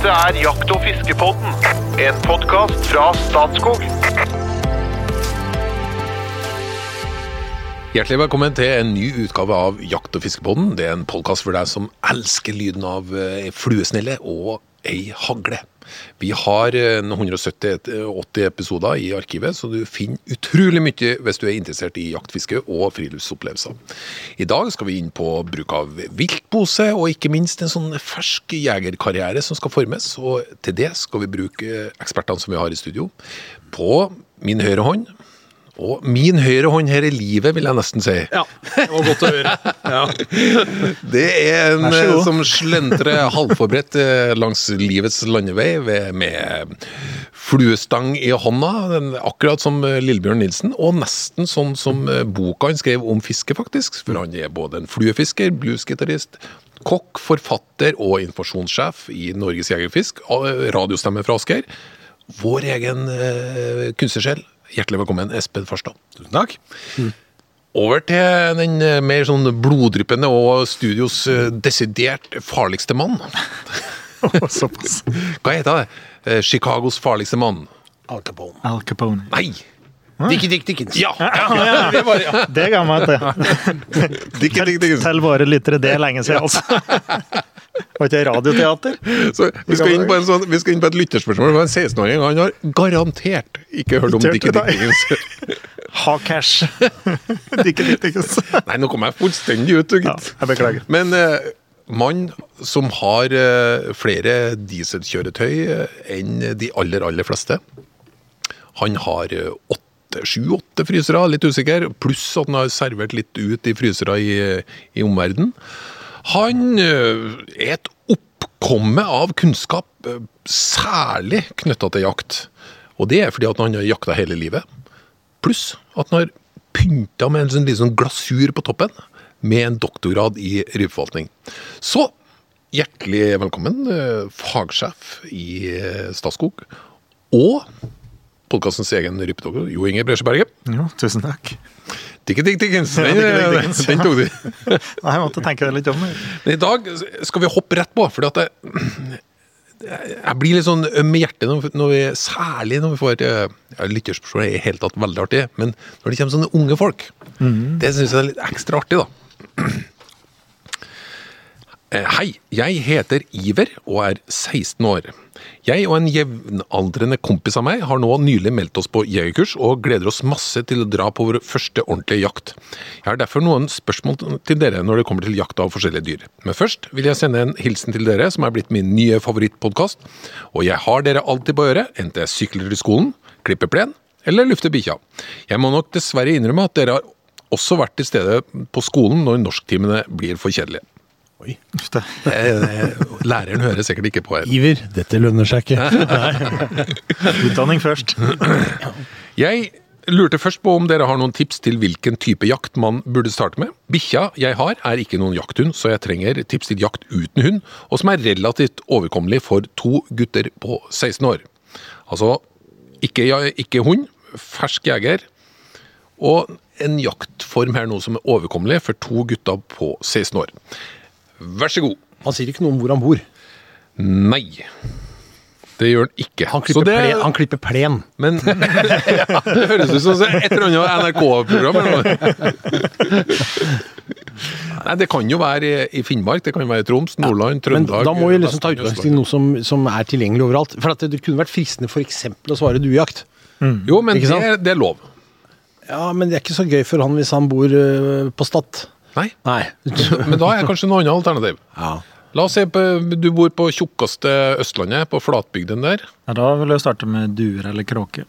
Dette er Jakt- og fiskepodden, en podkast fra Statskog. Hjertelig velkommen til en ny utgave av Jakt- og fiskepodden. Det er en podkast for deg som elsker lyden av fluesnille fluesnelle og ei hagle. Vi har eh, 170-80 episoder i arkivet, så du finner utrolig mye hvis du er interessert i jaktfiske og friluftsopplevelser. I dag skal vi inn på bruk av viltpose, og ikke minst en sånn fersk jegerkarriere som skal formes. Og til det skal vi bruke ekspertene som vi har i studio. På min høyre hånd og min høyre hånd her i livet, vil jeg nesten si. Ja, det var godt å høre. Ja. Det er en som slentrer halvforberedt eh, langs livets landevei med fluestang i hånda, akkurat som eh, Lillebjørn Nilsen, og nesten sånn som eh, boka han skrev om fiske, faktisk. For han er både en fluefisker, bluesgitarist, kokk, forfatter og informasjonssjef i Norges Jegerfisk, radiostemme fra Asker. Vår egen kunstnersjel. Hjertelig velkommen, Espen Farstad. Tusen takk. Over til den eh, mer sånn bloddryppende og studios eh, desidert farligste mann. Såpass. Hva heter det? Eh, Chicagos farligste mann. Al Capone. Al Capone. Nei! Dickie Dick Dickens. Ja! ja, det var, ja. Det ga meg til. Dikke, dikke, dikke. Til våre lyttere, det er lenge siden, altså. Var ikke det radioteater? Så vi skal, inn på en sånn, vi skal inn på et lytterspørsmål. Var en 16-åring. Han har garantert ikke hørt om Dickie Dickens. Ha cash. Dikke Dickens. Nei, nå kom jeg fullstendig ut, du, Ja, jeg beklager. Men eh, mann som har eh, flere dieselkjøretøy eh, enn de aller, aller fleste. Han har eh, åtte, sju-åtte frysere, litt usikker, pluss at han har servert litt ut i frysere i, i omverdenen. Han eh, er et oppkomme av kunnskap, eh, særlig knytta til jakt. Og det er fordi at han har jakta hele livet. Pluss at han har pynta med en sånn liten sånn glasur på toppen, med en doktorgrad i rypeforvaltning. Så hjertelig velkommen, eh, fagsjef i Statskog, og podkastens egen rypedoktor, Jo Inge Bresjeberget. Jo, tusen takk. Dikke Dick Dickens, den, Dikke Dick den, den tok du. Nei, jeg måtte tenke litt om. Men i dag skal vi hoppe rett på, fordi at jeg, jeg blir litt sånn øm i hjertet, når, når vi, særlig når vi får eh, ja, Lytterspørsmål er i hele tatt veldig artig, men når det kommer sånne unge folk, det syns jeg er litt ekstra artig, da. Eh, Hei, jeg heter Iver og er 16 år. Jeg og en jevnaldrende kompis av meg har nå nylig meldt oss på jegerkurs og gleder oss masse til å dra på vår første ordentlige jakt. Jeg har derfor noen spørsmål til dere når det kommer til jakt av forskjellige dyr. Men først vil jeg sende en hilsen til dere som er blitt min nye favorittpodkast. Og jeg har dere alltid på øret, enten jeg sykler i skolen, klipper plen eller lufter bikkja. Jeg må nok dessverre innrømme at dere har også vært til stede på skolen når norsktimene blir for kjedelige. Uff, det. Eh, Læreren hører sikkert ikke på her. Iver, dette lønner seg ikke. Utdanning først. Jeg lurte først på om dere har noen tips til hvilken type jakt man burde starte med. Bikkja jeg har er ikke noen jakthund, så jeg trenger tips til jakt uten hund, og som er relativt overkommelig for to gutter på 16 år. Altså ikke, ikke hund, fersk jeger, og en jaktform her nå som er overkommelig for to gutter på 16 år. Vær så god. Han sier ikke noe om hvor han bor. Nei. Det gjør han ikke. Han Så klipper, det- plen, han klipper plen. Men ja, Det høres ut som et eller annet NRK-program. Nei, Det kan jo være i- Finnmark, det kan være i Troms, Nordland, Men da må vi liksom ta utgangspunkt i noe som, som er tilgjengelig overalt. For at det, kunne vært fristende for eksempel å svare duejakt. Mm. Jo, men det, er- det er lov. Ja, men det er ikke så gøy for han hvis han bor øh, på Stad. Nei, Nei. men da er kanskje noe annet alternativ. Ja. La oss se på Du bor på tjukkeste Østlandet, på flatbygden der. Ja, da vil jeg starte med duer eller kråke.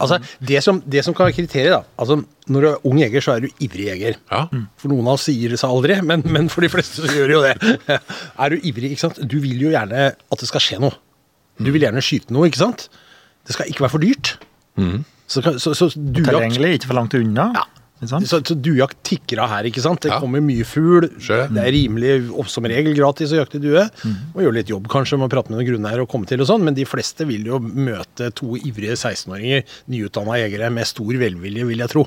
Altså, det som, det som kan være kriteriet, da altså, Når du er ung jeger, så er du ivrig jeger. Ja. For noen av oss sier det seg aldri, men, men for de fleste så gjør jo det. Er du ivrig, ikke sant? Du vil jo gjerne at det skal skje noe. Du vil gjerne skyte noe, ikke sant? Det skal ikke være for dyrt. Så, så, så, så duejakt Tilgjengelig, ikke for langt unna. Ja. Så, så duejakt tikker av her, ikke sant? Det Ja. kommer mye fugl. Sjø. Det er rimelig, og som regel gratis å jakte due. Må gjøre litt jobb kanskje, må prate med noen grunneiere og komme til og sånn, men de fleste vil jo møte to ivrige 16-åringer, nyutdanna jegere, med stor velvilje, vil jeg tro.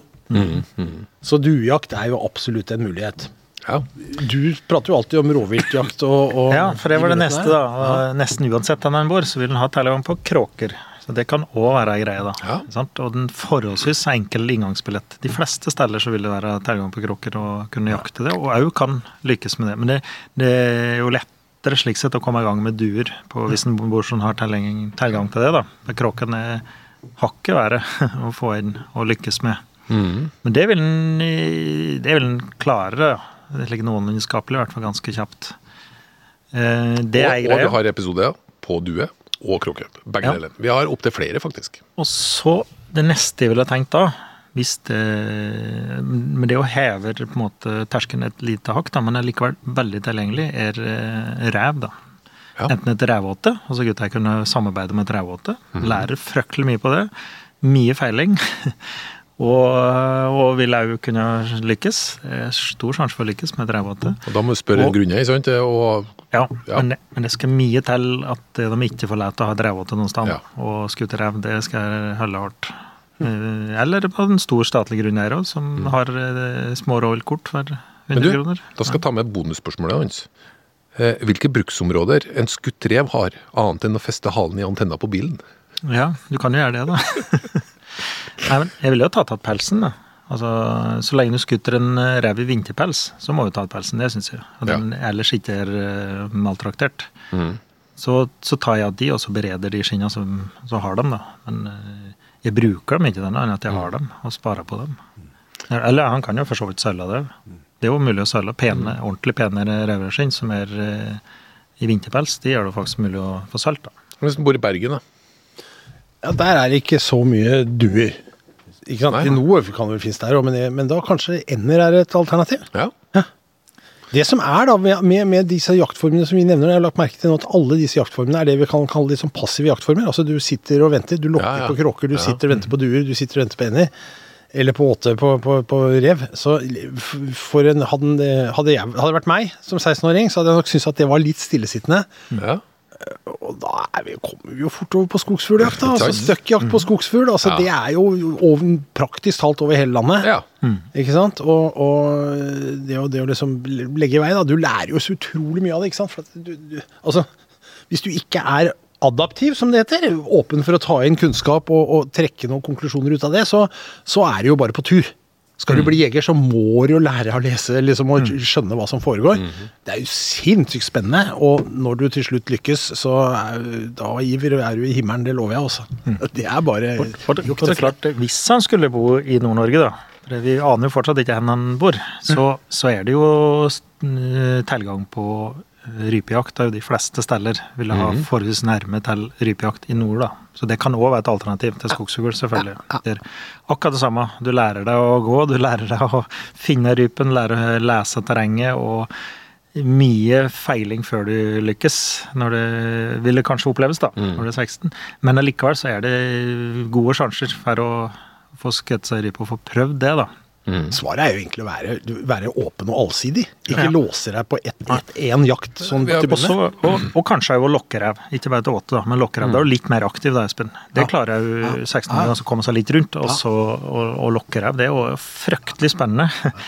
Så duejakt er jo absolutt en mulighet. Ja. Du prater jo alltid om rovviltjakt og, og Ja, for det var det neste, da. Ja. Nesten uansett hvor den bor, så vil den ha tilgang på kråker. Så det kan òg være ei greie, da. Ja. Og den forholdsvis enkel inngangsbillett. De fleste steder så vil det være tilgang på kråker og kunne jakte det, og òg kan lykkes med det. Men det, det er jo lettere slik sett å komme i gang med duer på, hvis en bor som har tilgang, tilgang til det, da. For kråkene er hakket verre å få inn og lykkes med. Mm. Men det vil den, det vil en klare, da. Det er slik noenlunde-skapelig, i hvert fall ganske kjapt. Eh, Det er greia. og vi har episoder på due og kråke. Begge Ja. deler. Vi har opptil flere, faktisk. Og så det neste jeg ville tenkt da, hvis det Men det å heve på en måte terskelen et lite hakk, da, men er likevel veldig tilgjengelig, er ræv, rev, da. Ja. Enten et revåte, altså gutta kunne samarbeide med et revåte. -hmm. Lærer fryktelig mye på det. Mye feiling. og, og vil òg kunne lykkes. Det er Stor sjanse for å lykkes med et. Og da må du spørre Og- en sant? Og Ja, Ja. Men, det, men det skal mye til at de ikke får lov til å ha drevåte noen sted. Ja. Og skuterrev, det skal holde hardt. Eh, Eller på en stor statlig grunneier òg, som har eh, små rovviltkort for 100 Mm. Men du, kroner. da skal jeg ta med bonusspørsmålet hans. Eh, hvilke bruksområder en skutt rev har, annet enn å feste halen i antenna på bilen? Ja, du kan jo gjøre det, da. Nei, men jeg ville jo tatt tatt pelsen, da. Altså, Så lenge du skutter en eh, rev i vinterpels, så må du ta av pelsen. Det syns jeg. Og den ellers ikke er eh, maltraktert. Mm. Så, så tar jeg av de, og så bereder de skinna som, så har dem, da. Men eh, jeg bruker dem ikke denne enn at jeg har dem, og sparer på dem. Eller han kan jo for så vidt selge det. Det er jo mulig å selge pene, ordentlig pene reveskinn som er i vinterpels. De gjør det faktisk mulig å få solgt, da. Hvis du bor i Bergen, da. Ja, Der er det ikke så mye duer. Ikke sant? Nei. Noe kan vel finnes der òg, men, men da kanskje ender er et alternativ. Ja. Det som er da med, med, disse jaktformene som vi nevner, jeg har lagt merke til nå at alle disse jaktformene er det vi kan kalle liksom passive jaktformer. Altså du sitter og venter, du lokker Ja, ja. på kråker, du Ja. sitter og venter på duer, du sitter og venter på ender. Eller på åte på, på, på rev. Så for en, hadde, hadde, jeg, hadde det vært meg som 16-åring, så hadde jeg nok syntes at det var litt stillesittende. ja. Og da er vi, kommer vi jo fort over på skogsfugljakt. Altså støkkjakt på skogsfugl. Altså, Ja. Det er jo over, praktisk talt over hele landet. ja. Ikke sant? Og, og det, å, det å liksom legge i vei, da. Du lærer jo så utrolig mye av det, ikke sant. For at du, du, altså, hvis du ikke er adaptiv, som det heter, åpen for å ta inn kunnskap og, og trekke noen konklusjoner ut av det, så, så er det jo bare på tur. Skal du bli jeger, så må du jo lære å lese liksom, og skjønne hva som foregår. Det er jo sinnssykt spennende, og når du til slutt lykkes, så er, da Iver, er du i himmelen, det lover jeg også. Det er bare for, for, for det er klart, hvis han skulle bo i Nord-Norge, da for Vi aner jo fortsatt ikke hvor han bor. Så, så er det jo eh, tilgang på eh, rypejakt. Er jo de fleste steder vil ha forholdsvis nærme til rypejakt i nord. da. Så det kan òg være et alternativ til skogsfugl, selvfølgelig. Det er akkurat det samme. Du lærer deg å gå, du lærer deg å finne rypen, lærer å lese terrenget. og mye feiling før du lykkes, når det vil det kanskje oppleves da, når du er 16. Men allikevel så er det gode sjanser for å få skutt seg rype og få prøvd det, da. Svaret er jo egentlig å være, være åpen og allsidig. Ikke Ja. låse deg på én jakt. sånn Ja, til å Og, så, og, og kanskje òg lokkerev. Ikke bare til åte, da, men lokkerev. Da er jo litt mer aktiv da, Espen. Det klarer jo 16-åringer å komme seg litt rundt. Og så og, og lokkerev. Det er jo fryktelig spennende.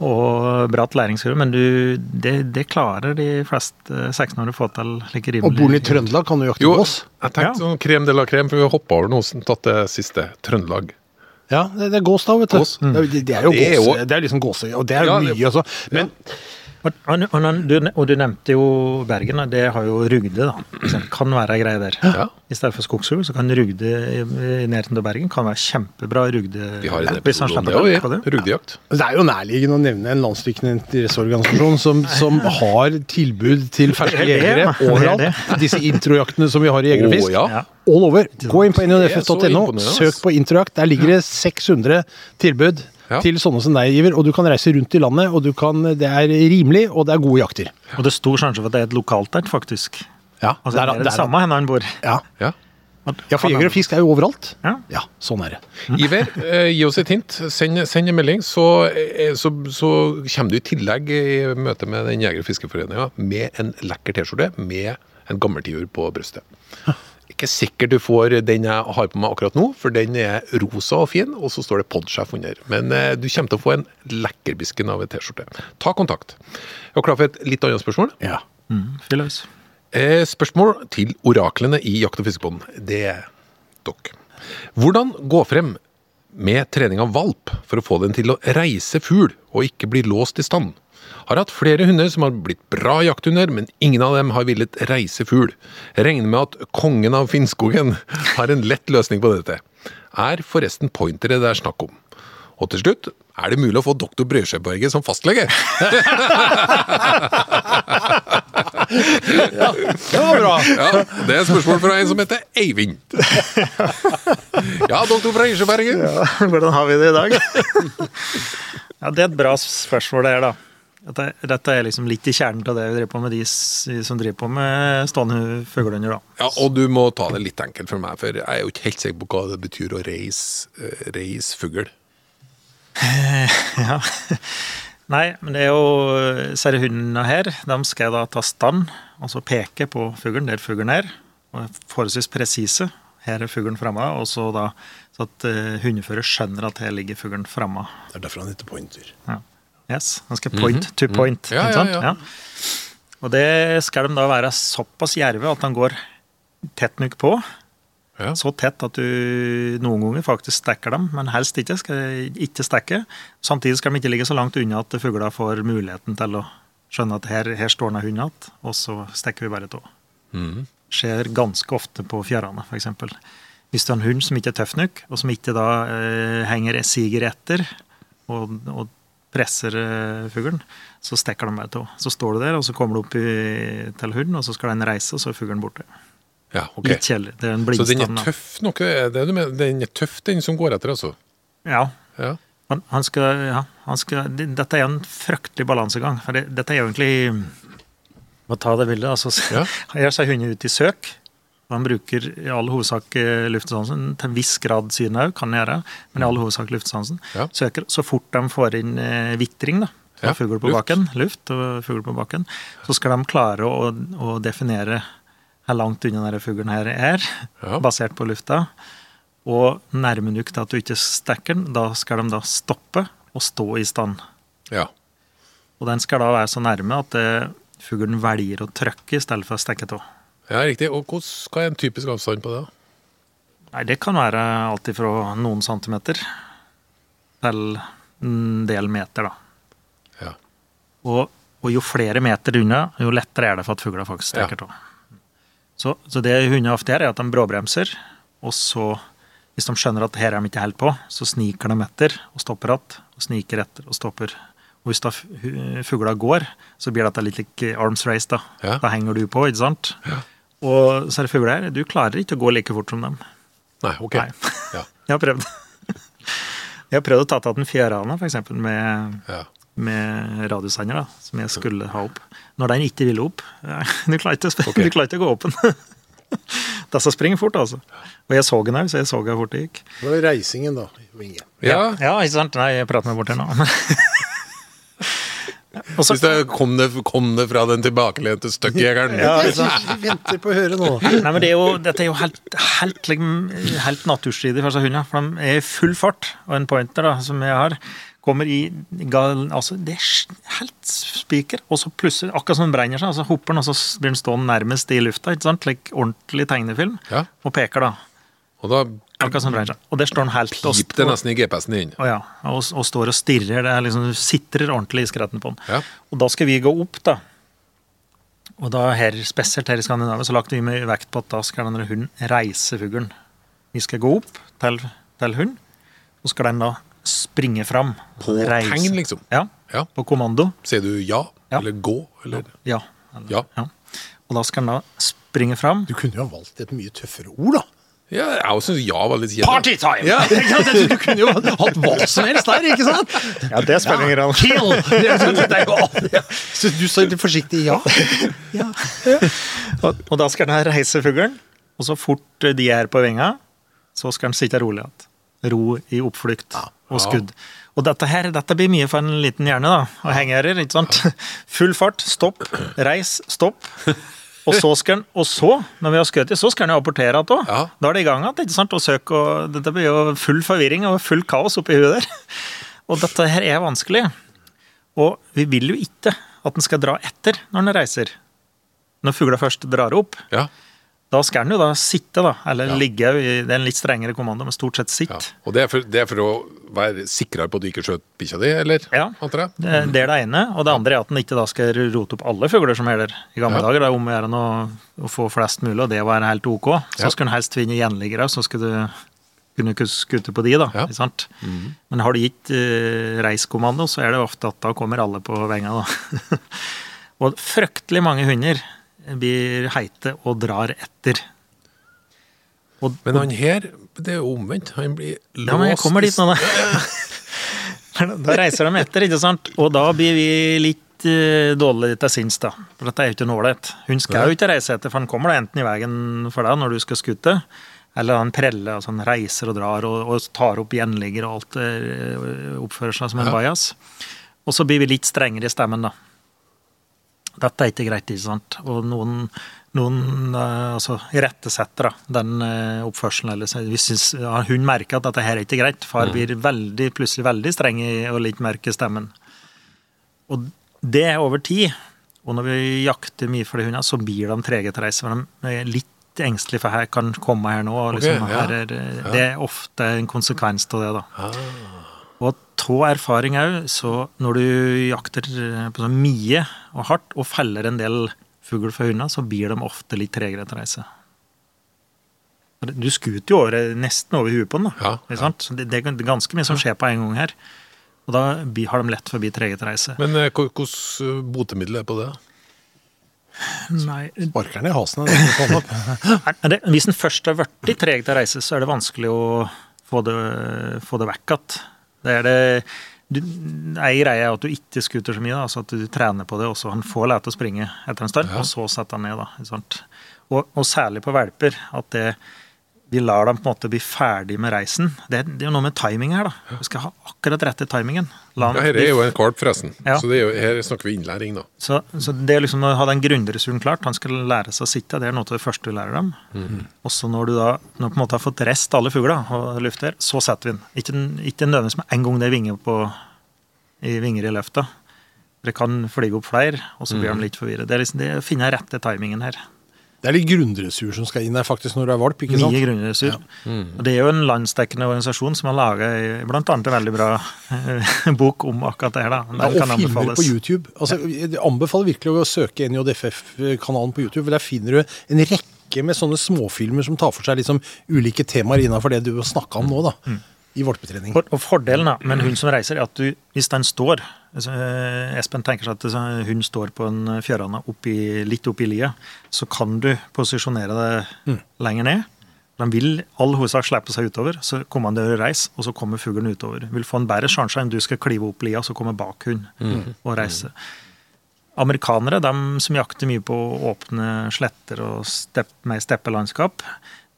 Og bratt læringskurve, men du, det, det klarer de fleste 16 år å få til like rimelig. Og bor du i Trøndelag, kan du jakte på oss? jeg tenkte Ja. sånn krem de la krem, for vi hoppa over noe som tatt det siste. Trøndelag. Ja, det, det er gås da, vet du. Gås. Det, er- det er jo Det er jo- det er liksom gåse, og det er jo Ja, mye, altså. Men Og, og, og, du, og du nevnte jo Bergen, og det har jo Rugde, da. Det kan være ei greie der. Ja. I stedet for skogsfugl, så kan Rugde i, nærheten av Bergen kan være kjempebra Rugde. Vi har en episode om det òg, ja. Rugdejakt. Ja. Det er jo nærliggende å nevne en landsdekkende interesseorganisasjon som, som har tilbud til ferske er jegere er overalt. Disse introjaktene som vi har i Jeger og Fisk. ja. Ja. All over. Gå inn på imponerende, søk på introjakt. Der ligger det 600 tilbud Ja. til sånne som deg, Iver. Og du kan reise rundt i landet, og du kan, det er rimelig, og det er gode jakter. Og det er stor sjanse for at det er et lokalt der, faktisk. Ja, Altså, det er det der- samme hvor han bor. Ja. Ja. ja, for jeger og fisk er jo overalt. Ja. Ja, sånn er det. Iver, eh, gi oss et hint. Send, send en melding, så, eh, så, så kommer du i tillegg i møte med den jeger- og fiskeforeninga med en lekker T-skjorte med en gammeltiur på brystet. Ikke sikkert du får den jeg har på meg akkurat nå, for den er rosa og fin, og så står det Podsjef under. Men eh, du kommer til å få en lekkerbisken av en T-skjorte. Ta kontakt. Jeg er klar for et litt annet spørsmål. Ja. Mm, fyll løs. Eh, spørsmål til oraklene i Jakt- og fiskebånd. Det er dere. Hvordan gå frem med trening av valp for å få den til å reise fugl og ikke bli låst i stand? Har hatt flere hunder som har blitt bra jakthunder, men ingen av dem har villet reise fugl. Regner med at kongen av Finnskogen har en lett løsning på dette. Er forresten pointere det er snakk om? Og til slutt, er det mulig å få doktor Brødskjeberget som fastlege? Det var bra! Ja, Det er et spørsmål fra en som heter Eivind. Ja, doktor Brødskjeberget. Hvordan har vi det i dag? ja, Det er et bra spørsmål, det er da. Dette, dette er liksom litt i kjernen av det vi driver på med de som driver på med stående fuglehunder. Ja, og du må ta det litt enkelt for meg, for jeg er jo ikke helt sikker på hva det betyr å reise, eh, reise fugl. Ja. Nei, men det er jo Disse hundene her, de skal da ta stand, altså peke på fuglen der fuglen er. og er Forholdsvis presise. Her er fuglen framme, og så da så at uh, hundefører skjønner at her ligger fuglen framme. Det er derfor han heter Pointer. Ja. Yes, han skal point to point. Ja, ja, ja. Og det skal de da være såpass djerve at han går tett nok på. Ja. Så tett at du noen ganger faktisk stekker dem, men helst ikke. Skal ikke stekke. Samtidig skal de ikke ligge så langt unna at fugla får muligheten til å skjønne at her, her står det en hund igjen, og så stekker vi bare tå. Mm. Skjer ganske ofte på fjærene, f.eks. Hvis du har en hund som ikke er tøff nok, og som ikke da eh, henger siger etter og, og presser eh, fuglen, så stekker de bare tå. Så står du der, og så kommer du opp i, til hunden, og så skal den reise, og så er fuglen borte. Ja, ok. Litt kjedelig. Det er en Så den er tøff nok? er det du mener? Den er tøff, den som går etter, altså? Ja. Ja. Men han skal, ja, han skal, dette er en fryktelig balansegang. For det, dette er egentlig Må ta det bildet. altså. Ja. Her ser hunden ute i søk. Og Han bruker i all hovedsak eh, luftsansen. Til en viss grad synet òg, kan gjøre, men i all hovedsak luftsansen. Ja. Søker så fort de får inn eh, vitring, da, Ja, av fugl på luft. bakken, luft og fugl på bakken, så skal de klare å, å definere hvor langt unna denne fuglen her er, Ja. basert på lufta. Og nærme nok til at du ikke stekker den, da skal de da stoppe og stå i stand. ja. Og den skal da være så nærme at eh, fuglen velger å trykke i stedet for å stekke tå. Ja, riktig. Og hva er en typisk avstand på det? Nei, det kan være alltid fra noen centimeter til en del meter, da. Ja. Og, og jo flere meter unna, jo lettere er det for at fugler faktisk Ja. av. Ja. Så, så det hunder ofte gjør, er at de bråbremser, og så, hvis de skjønner at her er de ikke helt på, så sniker de etter og stopper igjen. og sniker etter og stopper. Og hvis da fugla går, så blir dette litt like arms race, da. Ja. Da henger du på, ikke sant? Og så er det fugler her, du klarer ikke å gå like fort som dem. Nei, ok. Nei. Ja. Jeg har prøvd. Jeg har prøvd å ta tatt den fjærhana, for eksempel, med, Ja. med radiosender, da, som jeg skulle ha opp. Når den ikke ville opp. Du klarer ikke, å sp- Ok. du klarer ikke å gå opp den. Disse springer fort, altså. Og jeg så den òg, så jeg så hvor fort det gikk. Det var reisingen, da. Vinge. ja. Ja, ikke sant? Nei, jeg prater meg bort her nå. Og så, Hvis det kom, det kom det fra den tilbakelente støkkjegeren? ja? Vi venter på å høre nå. Nei, men det er jo, Dette er jo helt, helt, helt, helt naturstridig for disse hundene. For de er i full fart. Og en pointer da, som jeg har, kommer i gal, altså Det er helt spiker. Og så plutselig, akkurat som den brenner seg, så hopper den, og så blir den stående nærmest i lufta. ikke sant? Like ordentlig tegnefilm. Ja. Og peker, da. Og da Og der står den helt og, pip det nesten i GPS-en din. og, ja, og, og står og stirrer. Det er liksom, sitrer ordentlig i skretten på den. Ja. Og da skal vi gå opp, da. Og da her, spesielt her i Skandinavia så lagt vi med vekt på at da skal denne hunden reise fuglen. Vi skal gå opp til, til hunden, og skal den da springe fram. På tegn, liksom? Ja, Ja. på kommando. Sier du ja, Ja. eller gå, eller Ja. Eller- Ja. Og da skal den da springe fram. Du kunne jo ha valgt et mye tøffere ord, da. Ja, jeg syns ja var litt kjedelig. Partytime! Ja. Du kunne jo hatt hva som helst der, ikke sant? Ja, det spiller ingen rolle. Kill! Er du sa litt forsiktig ja. Og, og da skal den reise fuglen, og så fort de er på vinga, så skal den sitte rolig igjen. Ro i oppflukt og skudd. Og dette her, dette blir mye for en liten hjerne, da. Og henge her, ikke sant. Full fart, stopp, reis, stopp. Og så, skal den, og så, når vi har skutt, så skal han jo apportere igjen òg. Ja. Da er det i gang igjen. ikke sant? Og søk og Dette blir jo full forvirring og full kaos oppi huet der. Og dette her er vanskelig. Og vi vil jo ikke at den skal dra etter når den reiser. Når fugla først drar opp, Ja. Da skal den jo da sitte, da. Eller Ja. ligge. i- Det er en litt strengere kommando, men stort sett sitt. ja. Og det er, for, det er for å være sikrere på at du ikke skjøt bikkja di, eller? Ja. Det, det er det ene. Og det andre er at den ikke da skal rote opp alle fugler som er. I gamle Ja. dager det er om å gjøre å, få flest mulig, og det var helt ok. Så skulle den helst finne gjenliggere, så skulle du kunne skutte på de, da. Ja. Sant? Men har du gitt uh, reiskommando, så er det ofte at da kommer alle på venga, da. og fryktelig mange hunder blir heite og drar etter. Og, Men han her, det er jo omvendt. Han blir låst ja, men jeg kommer dit nå, da. da reiser de etter, ikke sant? Og da blir vi litt eh, dårlig til sinns, da. For dette er jo ikke noe ålreit. Hun skal jo ikke reise etter, for han kommer da enten i veien for deg når du skal skute, eller han preller, altså han reiser og drar og, og tar opp gjenligger og alt eh, oppfører seg som en Ja. bajas. Og så blir vi litt strengere i stemmen, da. Dette er ikke greit, ikke sant. Og noen, noen eh, altså, irettesetter den eh, oppførselen. Eller synes, ja, hun merker at dette her er ikke greit. Far blir veldig, plutselig veldig streng i, og litt mørk i stemmen. Og det er over tid. Og når vi jakter mye for de hundene, så blir de trege til å reise. For de er litt engstelige for her kan komme her nå. Og liksom, okay, ja. her er, Det er ofte en konsekvens av det, da. Ah. Av erfaring òg, så når du jakter eh, på sånn mye og hardt, og feller en del fugl for hunder, så blir de ofte litt tregere til å reise. Du skuter jo over, nesten over huet på den, da. Ja, Ikke sant? Så Det, det er ganske mye som skjer på en gang her. Og da har de lett for å bli trege til å reise. Men hvordan botemiddel er på det? Nei, Sparker den i hasen. Er hvis den først har blitt treg til å reise, så er det vanskelig å få det, få det vekk igjen. Det er det du, Ei greie er at du ikke skuter så mye, da, så at du trener på det, og så han får lære til å springe etter en stund, Ja. og så setter han ned. da? Og, og særlig på valper, at det, vi lar dem på en måte bli ferdig med reisen. Det, det er jo noe med timing her, da. Du skal ha akkurat rette timingen. La Ja, her er jo en karp, forresten. Ja. Så det jo, her snakker vi innlæring, da. så, så det er liksom å ha den grunnressursen klart. Han skal lære seg å sitte, det er noe av det første du lærer dem. Og så når du da når på en måte har fått rest alle fugler og lufter, så setter vi den. Ikke, ikke nødvendigvis med en gang det er vinger, på, i vinger i løfta. Det kan flyge opp flere, og så blir de litt forvirret. Det er liksom det å finne rette timingen her. Det er litt grunnressurs som skal inn her faktisk når du er valp. ikke sant? Mye grunnressur. Og det er jo en landsdekkende organisasjon som har laget bl.a. en veldig bra eh, bok om akkurat det her. da. Den Ja, og kan filmer anbefales. på YouTube. Altså, jeg anbefaler virkelig å søke NJFF-kanalen på YouTube, for der finner du en rekke med sånne småfilmer som tar for seg liksom ulike temaer innenfor det du snakka om nå, da. Mm. I valpetrening. For, og Fordelen da, med en hund som reiser, er at du, hvis den står altså, eh, Espen tenker seg at hun hund står på en fjørane litt oppi lia, så kan du posisjonere det lenger ned. Den vil all hovedsak slippe seg utover, så kommer han til å reise, og så kommer fuglen utover. Vil få en bedre sjanse enn du skal klive opp lia, så kommer bak hund og reise. Amerikanere, de som jakter mye på åpne sletter og stepp, mer steppelandskap,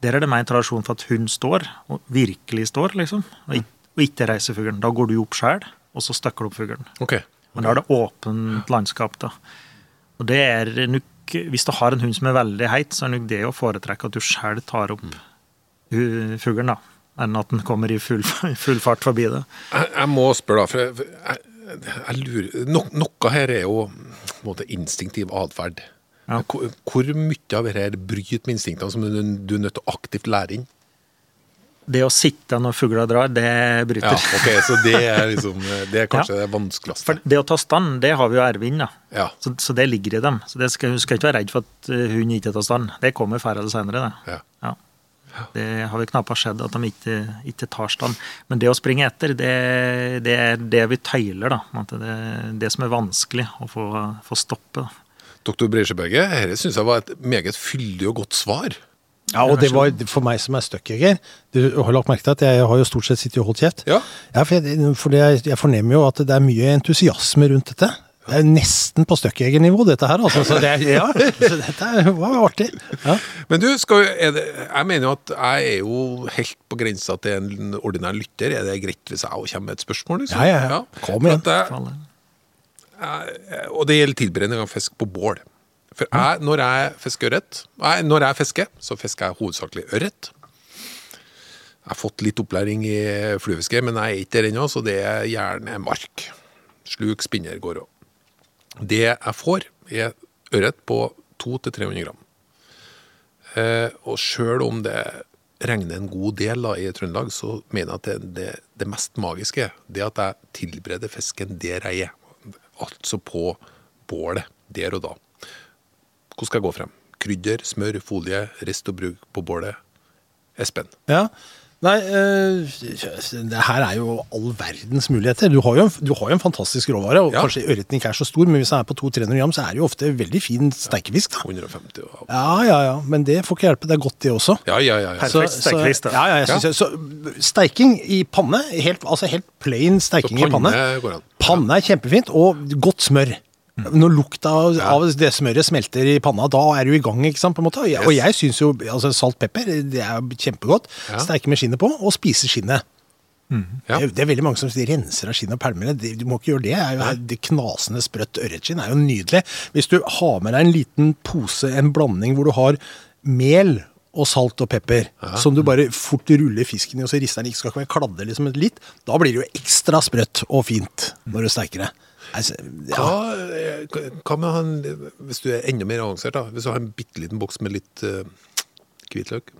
der er det mer tradisjon for at hun står, og virkelig står, liksom, og, ik og ikke reiser fuglen. Da går du opp sjøl, og så støkker du opp fuglen. Okay. Men da er det åpent landskap, da. Og det er nok Hvis du har en hund som er veldig heit, så er nok det å foretrekke at du sjøl tar opp mm. fuglen, da. Enn at den kommer i full, full fart forbi det. Jeg, jeg må spørre, da, for jeg, jeg, jeg lurer no, Noe her er jo på en måte instinktiv atferd. Ja. Hvor, hvor mye av dette bryter med instinktene som du, du er nødt til å aktivt lære inn? Det å sitte når fugla drar, det bryter. Ja, ok, Så det er liksom Det er kanskje det vanskeligste. For det å ta stand, det har vi jo arvet. Ja. Så, så det ligger i dem. Så det skal, du skal ikke være redd for at eh, hun ikke tar stand. Det kommer før eller senere, det. Ja. Ja. Det har vi knapt sett, at de ikke, ikke tar stand. Men det å springe etter, det, det er det vi tøyler, da. Det det som er vanskelig å få, få stoppe. da. Doktor Breisjøberget, dette syns jeg var et meget fyldig og godt svar. Ja, og det var for meg som er støkkjeger. Du har lagt merke til at jeg har jo stort sett sittet og holdt kjeft. Ja. for jeg, for jeg, jeg fornemmer jo at det er mye entusiasme rundt dette. Det er nesten på støkkjegernivå, dette her. Altså. Så, det ja, så dette var artig. Ja. Men du, skal, det, jeg mener jo at jeg er jo helt på grensa til en ordinær lytter. Er det greit hvis jeg òg kommer med et spørsmål? Liksom? Ja, ja, ja. Kom igjen. Jeg- og det gjelder tilberedning av fisk på bål. For jeg, når jeg fisker ørret Nei, når jeg fisker, så fisker jeg hovedsakelig ørret. Jeg har fått litt opplæring i fluefiske, men jeg er ikke der ennå, så det er gjerne mark. Sluk, spinner går òg. Det jeg får, er ørret på 200-300 gram. Eh, og sjøl om det regner en god del da, i Trøndelag, så mener jeg at det, det, det mest magiske det er at jeg tilbereder fisken der jeg er. Altså på bålet, der og da. Hvordan skal jeg gå frem? Krydder, smør, folie, rist og bruk på bålet. Espen. Ja. Nei, eh, det her er jo all verdens muligheter. Du har jo, en- du har jo en fantastisk råvare, og Ja. kanskje ørreten ikke er så stor, men hvis den er på 200-300 gram, så er det jo ofte veldig fin steikefisk. da. 150 og Ja, ja, ja, men det får ikke hjelpe. Det er godt, det også. Ja, ja, ja. ja. Perfekt steikefisk, da. ja, ja, jeg synes Ja. jeg- så steiking i panne, helt, altså helt plain steiking i panne. går an. Panne er kjempefint, og godt smør. Når lukta av, av det smøret smelter i panna, da er du i gang. ikke sant, på en måte. Og jeg, yes. jeg syns jo altså, salt pepper det er kjempegodt. Ja. Sterke med skinnet på, og spise skinnet. Ja. Det, det er veldig mange som renser av skinnet og pælmer det. Du må ikke gjøre det. er jo, det knasende sprøtt ørretskinn er jo nydelig. Hvis du har med deg en liten pose, en blanding hvor du har mel og salt og pepper, som du bare fort ruller fisken i, og så rister den ikke skal ikke være kladde liksom litt, da blir det jo ekstra sprøtt og fint når du steiker det. Altså, ja. Hva, eh, hva med han, hvis du er enda mer avansert, da? Hvis du har en bitte liten boks med litt uh, hvitløk?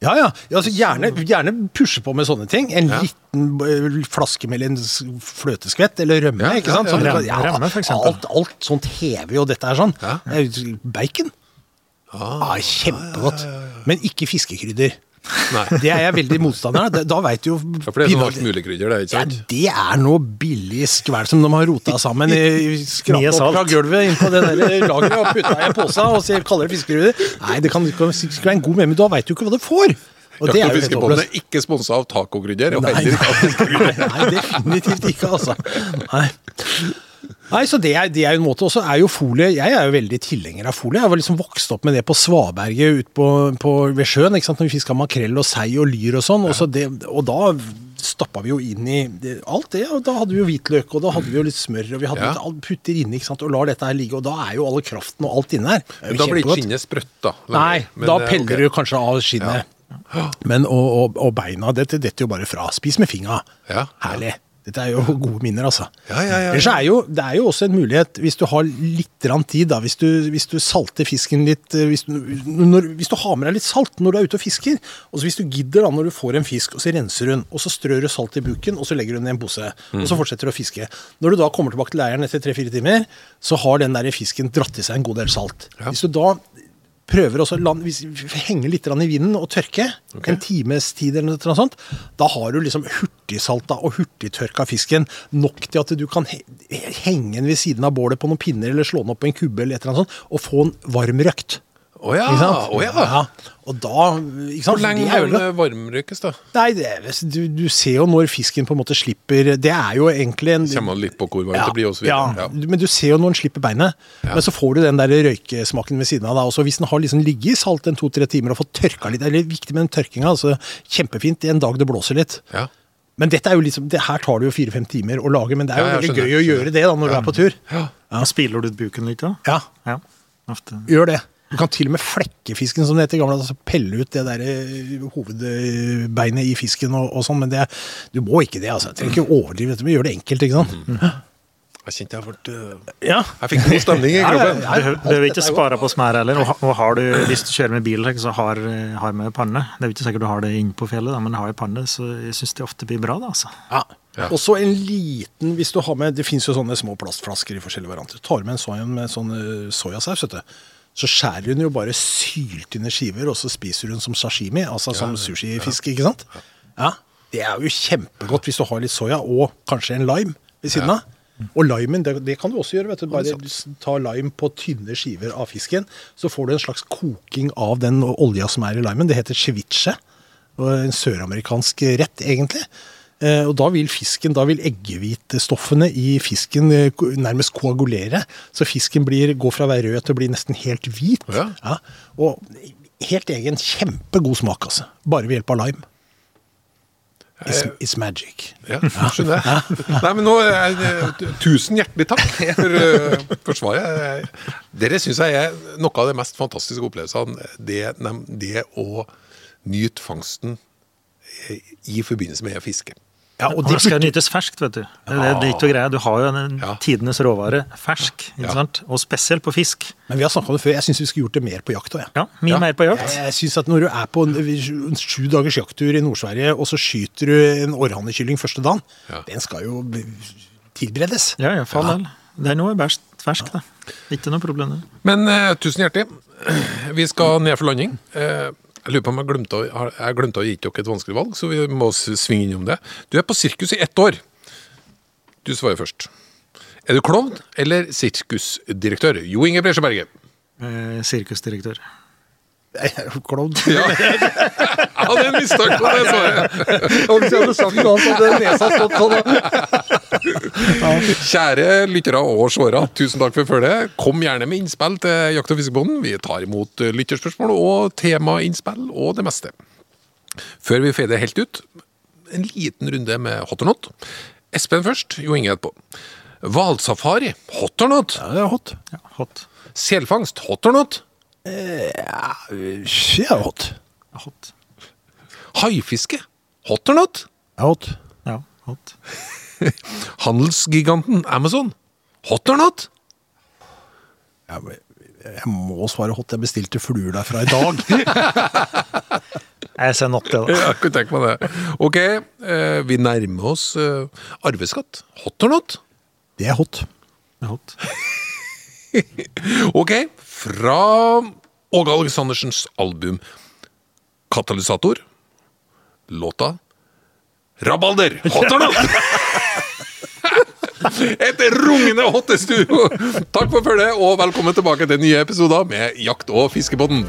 Ja, ja. altså, gjerne, gjerne pushe på med sånne ting. En Ja. liten eh, flaske med en fløteskvett eller rømme. Ja, ikke sant? Sånn, Rømme, alt, alt sånt hever jo dette sånn. Er jo Bacon. Ah, kjempegodt. Men ikke fiskekrydder. Nei. Det er jeg veldig motstander av. Da- veit du jo Ja, for det er sånn alt mulig krydder, det, ikke Ja, det er noe billig skvæl som de har rota sammen. i- Skrapt opp fra gulvet inn på det der lageret og putta i en pose og så kaller det fiskekrydder. Nei, det kan ikke være en god med, men da veit du ikke hva du får. Og Jakt- er og fiskebåten er ikke sponsa av tacokrydder. og Nei, heller ikke av fiskekrydder. nei, nei, definitivt ikke, altså. Nei. Nei, så det er, det er en måte også, er jo folie, Jeg er jo veldig tilhenger av folie. Jeg var liksom vokst opp med det på Svaberget ut på, på, ved sjøen, ikke sant? når vi fiska makrell og sei og lyr og sånn. Og, så det, og da stappa vi jo inn i alt det. og Da hadde vi jo hvitløk, og da hadde vi jo litt smør, og vi hadde Ja. litt putter inni ikke sant? og lar dette her ligge. Og da er jo alle kraften og alt inne her. Er Men da blir ikke skinnet sprøtt, da. Nei, Men, da eh, peller okay. du kanskje av skinnet. Men, og, og, og beina, dette detter jo bare fra. Spis med fingra. Ja. Herlig. Dette er jo gode minner, altså. Ja, ja, ja, ja. Ellers er jo, det er jo også en mulighet, hvis du har litt tid, da, hvis du, hvis du salter fisken litt eh, hvis du, når, hvis du har med deg litt salt når du er ute og fisker, og så hvis du gidder da når du får en fisk, og så renser den, og så strør du salt i buken, og så legger den i en pose, og så fortsetter du å fiske. Når du da kommer tilbake til leiren etter tre-fire timer, så har den der fisken dratt i seg en god del salt. Hvis du da prøver også hvis- henge litt i vinden og tørke, en times tid eller noe sånt, da har du liksom hurtigsalta og hurtigtørka fisken nok til at du kan henge den ved siden av bålet på noen pinner eller slå den opp på en kubbe eller et eller annet sånt, og få den varmrøkt. Å ja, Ikke sant? å ja. Og da ikke sant? Hvor lenge De er jo det. varmrøykes, da? Nei, det er, du, du ser jo når fisken på en måte slipper Det er jo egentlig en Kommer litt på hvor varmt det blir, og ja. Ja. men du ser jo når den slipper beinet. Men så får du den der røykesmaken ved siden av. Da. Også hvis den har liksom ligget i salt en to-tre timer og fått tørka litt, eller viktig med den tørkinga, altså kjempefint i en dag det blåser litt. Ja. Men dette er jo liksom, det her tar det jo fire-fem timer å lage, men det er jo Ja, jeg veldig skjønner, gøy å skjønner. gjøre det da når du er på tur. Ja. Spiler du ut buken litt da? Ja, Ja. Ofte. gjør det. Du kan til og med flekke fisken, som det heter i gamle dager. Altså pelle ut det der eh, hovedbeinet i fisken og, og sånn, men det, du må ikke det. altså. Du trenger ikke overdrive dette, men gjør det enkelt, ikke sant? Jeg kjente jeg fort, uh, Ja. Jeg fikk god stemning i Ja, ja, kroppen. ja. Du behøver- ikke spare på smør heller. Og, og har du, hvis du kjører med bil, så har, har med panne. Det er jo ikke sikkert du har det inne på fjellet, da, men har jeg panne, så jeg syns det ofte blir bra. da, altså. Ja. Ja. Og så en liten, hvis du har med Det fins jo sånne små plastflasker i forskjellige varianter. Tar med en soya med sånn eh, soyasaus, vet du. Så skjærer hun jo bare syltynne skiver, og så spiser hun som sashimi, altså som sushifisk, ikke sant? Ja. Det er jo kjempegodt hvis du har litt soya, og kanskje en lime ved siden av. Og limen, det, det kan du også gjøre. vet du. Bare tar lime på tynne skiver av fisken, så får du en slags koking av den olja som er i limen. Det heter ceviche. En søramerikansk rett, egentlig. Eh, Og da vil fisken, da vil eggehvitestoffene i fisken eh, nærmest koagulere. Så fisken blir, går fra å være rød til å bli nesten helt hvit. Ja. Og helt egen kjempegod smak, altså. Bare ved hjelp av lime. It's, it's magic. Ja, skjønner jeg. Nei, men nå Tusen hjertelig takk for, eh, for svaret. Dere syns jeg er noe av det mest fantastiske opplevelsene. Det, det å nyte fangsten eh, i forbindelse med fiske. Ja, og Og det skal nytes ferskt, vet du. Det er det ikke greia. Du har jo en Ja. tidenes råvare fersk, ikke Ja. sant? og spesielt på fisk. Men vi har snakka om det før, jeg syns vi skulle gjort det mer på jakt òg. Ja, Mye Ja. mer på jakt. Jeg synes at Når du er på en, en sju dagers jakttur i Nord-Sverige, og så skyter du en orrhannekylling første dagen, Ja. den skal jo tilberedes. Ja, ja, faen del. Det er noe bæsj fersk, da. Ikke noe problem. Men uh, tusen hjertelig. Vi skal ned for landing. Eh, jeg lurer på om jeg glemte å, jeg glemte å gi dere et vanskelig valg, så vi må svinge innom det. Du er på sirkus i ett år. Du svarer først. Er du klovn eller sirkusdirektør? Jo Inge Bresjeberget. Eh, sirkusdirektør. Jeg klovn. Ja. ja, hadde en mistanke på det svaret. Og hvis jeg hadde sagt noe så hadde nesa stått sånn. Kjære lyttere og seere, tusen takk for følget. Kom gjerne med innspill til Jakt- og fiskebonden. Vi tar imot eh, lytterspørsmål og temainnspill og det meste. Før vi fader helt ut, en liten runde med hot or not. Espen først, Jo Inge etterpå. Hvalsafari, hot or not? Ja, det er hot. Ja, hot. Selfangst, hot or not? Ja, ja hot. Hot. Haifiske, hot or not? Hot. Ja, hot. Handelsgiganten Amazon, hot or not? Ja, jeg må svare hot. Jeg bestilte fluer derfra i dag. Jeg ser not det, da. Jeg kunne tenke meg det. Ok, eh, vi nærmer oss eh, arveskatt. Hot or not? Det er hot. Det er hot. Ok, fra Åge Aleksandersens album Katalysator, låta Rabalder. Hot not? Et rungende hottestudio! Takk for følget, og velkommen tilbake til nye episoder med Jakt- og fiskebåten.